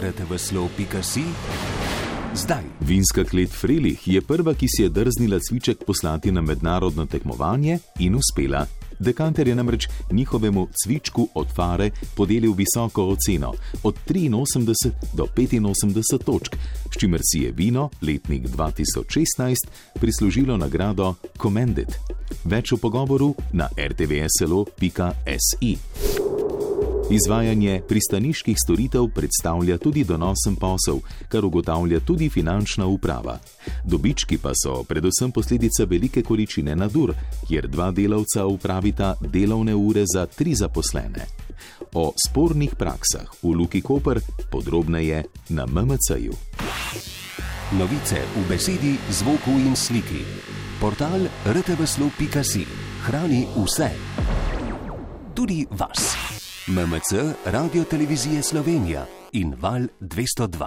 rtvslo.si. Zdaj. Vinska klet Frelih je prva, ki si je drznila cviček poslati na mednarodno tekmovanje in uspela. Dekanter je namreč njihovemu cvičku od fare podelil visoko oceno od 83 do 85 točk, s čimer si je vino letnik 2016 prislužilo nagrado Commended. Več v pogovoru na rtvslo.si. Izvajanje pristaniških storitev predstavlja tudi donosen posel, kar ugotavlja tudi finančna uprava. Dobički pa so predvsem posledica velike količine nadur, kjer dva delavca upravita delovne ure za tri zaposlene. O spornih praksah v Luki Koper podrobneje na MMC-ju. Novice v besedi, zvoku in sliki. Portal rtvslo.si hrani vse, tudi vas. MMC, Radio Televizije Slovenija in Val 202.